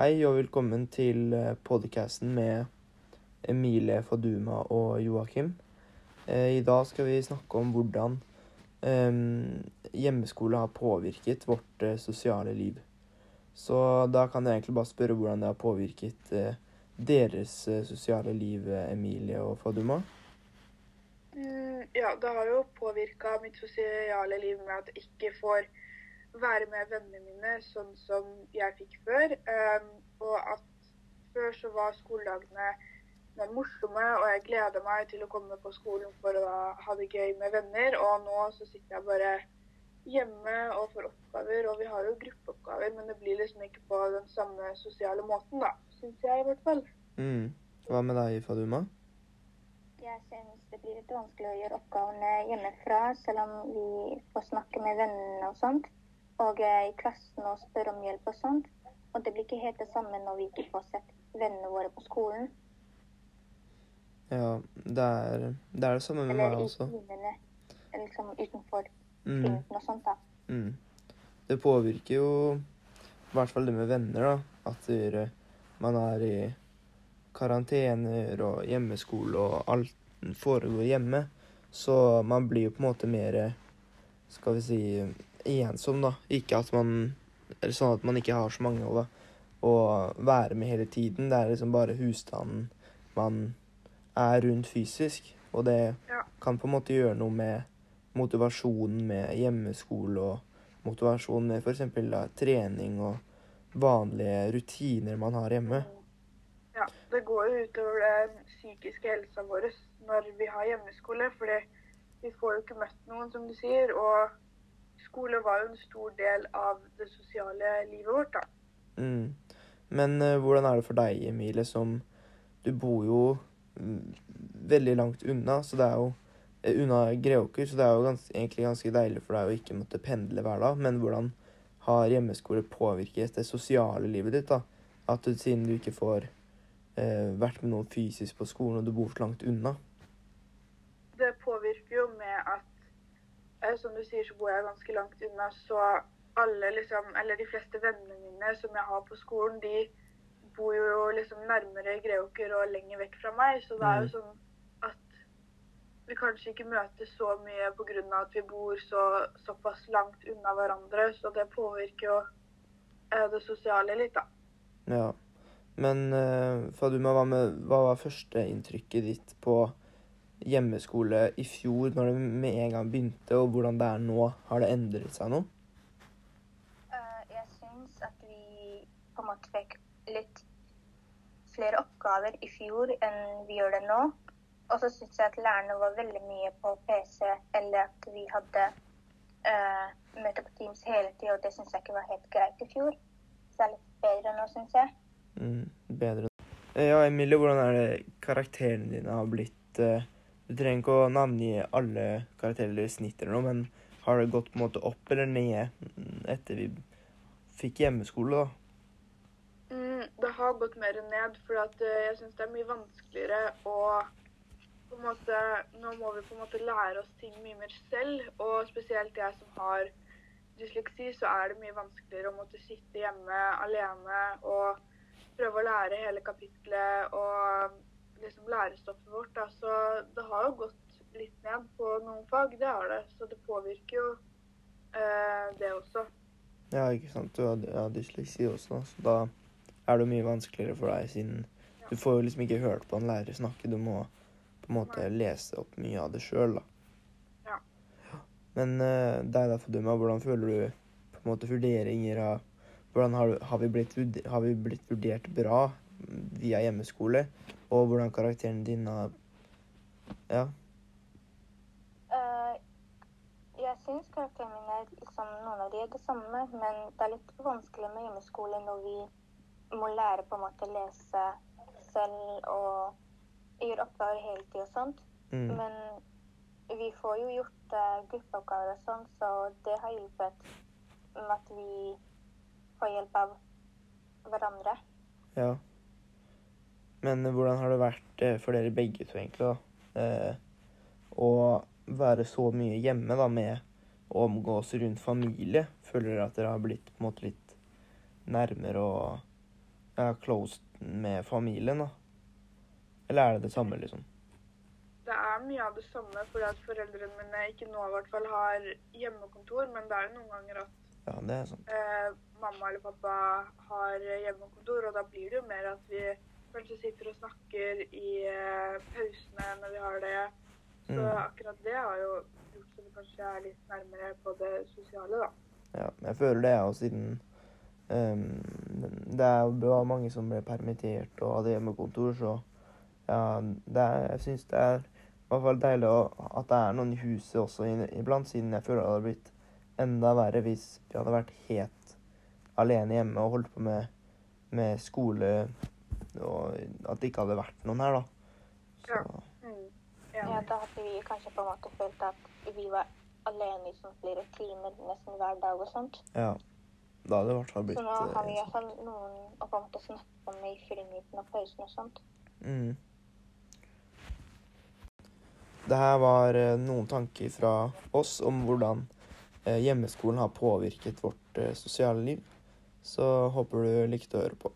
Hei og velkommen til podcasten med Emilie Faduma og Joakim. Eh, I dag skal vi snakke om hvordan eh, hjemmeskole har påvirket vårt eh, sosiale liv. Så da kan jeg egentlig bare spørre hvordan det har påvirket deres sosiale liv, Emilie og Faduma. Mm, ja, det har jo påvirka mitt sosiale liv med at jeg ikke får være med vennene mine sånn som jeg fikk før. Um, og at før så var skoledagene mer morsomme, og jeg gleder meg til å komme på skolen for å ha det gøy med venner. Og nå så sitter jeg bare hjemme og får oppgaver, og vi har jo gruppeoppgaver, men det blir liksom ikke på den samme sosiale måten, da. Syns jeg i hvert fall. Mm. Hva med deg, Faduma? Jeg syns det blir litt vanskelig å gjøre oppgavene hjemmefra, selv om vi får snakke med vennene og sånt og eh, i klassen og spørre om hjelp og sånt. Og det blir ikke helt det samme når vi ikke får sett vennene våre på skolen. Ja, det er det, er det samme med meg også. Eller i timene, liksom utenfor mm. og sånt, da. Mm. Det påvirker jo i hvert fall det med venner, da. At det, man er i karantener og hjemmeskole og alt foregår hjemme. Så man blir jo på en måte mer, skal vi si ensom, da. Ikke at man Eller sånn at man ikke har så mange å, å være med hele tiden. Det er liksom bare husstanden man er rundt fysisk. Og det ja. kan på en måte gjøre noe med motivasjonen med hjemmeskole og motivasjonen med f.eks. trening og vanlige rutiner man har hjemme. Ja, det går jo utover den psykiske helsa vår når vi har hjemmeskole. For vi får jo ikke møtt noen, som du sier. og skole var jo en stor del av det sosiale livet vårt, da. Mm. Men uh, hvordan er det for deg, Emilie, som Du bor jo mm, veldig langt unna, så det er jo uh, unna Greåker, så det er jo gans egentlig ganske deilig for deg å ikke måtte pendle hver dag. Men hvordan har hjemmeskole påvirket det sosiale livet ditt, da? At du, siden du ikke får uh, vært med noen fysisk på skolen, og du bor så langt unna? Det påvirker jo med at Eh, som du sier, så bor jeg ganske langt unna, så alle liksom Eller de fleste vennene mine som jeg har på skolen, de bor jo liksom nærmere Greåker og lenger vekk fra meg. Så det er jo mm. sånn at vi kanskje ikke møtes så mye pga. at vi bor så, såpass langt unna hverandre. Så det påvirker jo eh, det sosiale litt, da. Ja. Men uh, Faduma, hva, med, hva var førsteinntrykket ditt på hjemmeskole i fjor, når det med en gang begynte, og hvordan det er nå? Har det endret seg noe? Uh, jeg syns at vi på en måte fikk litt flere oppgaver i fjor enn vi gjør det nå. Og så syns jeg at lærerne var veldig mye på PC, eller at vi hadde uh, møte på Teams hele tida, og det syns jeg ikke var helt greit i fjor. Så det er litt bedre nå, syns jeg. Mm, bedre. Ja, Emilie, hvordan er det karakterene dine har blitt? Uh, du trenger ikke å navngi alle karakterer eller snitt eller noe, men har det gått på en måte opp eller ned etter vi fikk hjemmeskole, da? Mm, det har gått mer ned, for uh, jeg syns det er mye vanskeligere å på en måte, Nå må vi på en måte lære oss ting mye mer selv, og spesielt jeg som har dysleksi, så er det mye vanskeligere å måtte sitte hjemme alene og prøve å lære hele kapitlet og liksom lærestoffet vårt. Da. Så det har jo gått litt ned på noen fag, det har det. Så det påvirker jo eh, det også. Ja, ikke sant. Du har ja, dysleksi også, så da er det mye vanskeligere for deg siden ja. du får jo liksom ikke hørt på en lærer snakke. Du må på en måte Nei. lese opp mye av det sjøl, da. Ja. Men uh, deg da, Faduma, hvordan føler du på en måte vurderinger av hvordan har, har, vi blitt, har vi blitt vurdert bra via hjemmeskole? Og hvordan karakteren din har Ja. Uh, jeg syns karakteren min er liksom noen av de er det samme, men det er litt vanskelig med hjemmeskole når vi må lære på en måte å lese selv og gjøre oppgaver hele tida og sånt. Mm. Men vi får jo gjort uh, gruppeoppgaver og sånn, så det har hjulpet med at vi får hjelp av hverandre. Ja. Men hvordan har det vært eh, for dere begge to, egentlig, da? Eh, å være så mye hjemme da, med å omgås rundt familie? Føler dere at dere har blitt på en måte litt nærmere og ja, closed med familien, da? Eller er det det samme, liksom? Det er mye av det samme, fordi at foreldrene mine ikke nå i hvert fall har hjemmekontor, men det er jo noen ganger at Ja, det er sant. eh, mamma eller pappa har hjemmekontor, og da blir det jo mer at vi kanskje sitter og snakker i eh, pausene når vi har det. Så Mm. akkurat det har jo gjort så vi kanskje er litt nærmere på det sosiale, da. Ja, jeg føler det, og siden um, det er bra mange som ble permittert og hadde hjemmekontor, så ja, det er, jeg syns det er i hvert fall deilig at det er noen i huset også iblant, siden jeg føler det hadde blitt enda verre hvis vi hadde vært helt alene hjemme og holdt på med, med skole, og at det ikke hadde vært noen her, da. Så, Ja. Mm. Ja, ja da hadde vi kanskje på en måte følt at vi var alene i sånn flere timer nesten hver dag og sånt. ja. Da hadde det i hvert fall blitt Så nå har vi i altså hvert fall noen å på en måte snakke med i frimidten og pausen og sånt. Mm. Det her var eh, noen tanker fra oss om hvordan eh, hjemmeskolen har påvirket vårt eh, sosiale liv. Så håper du likte å høre på.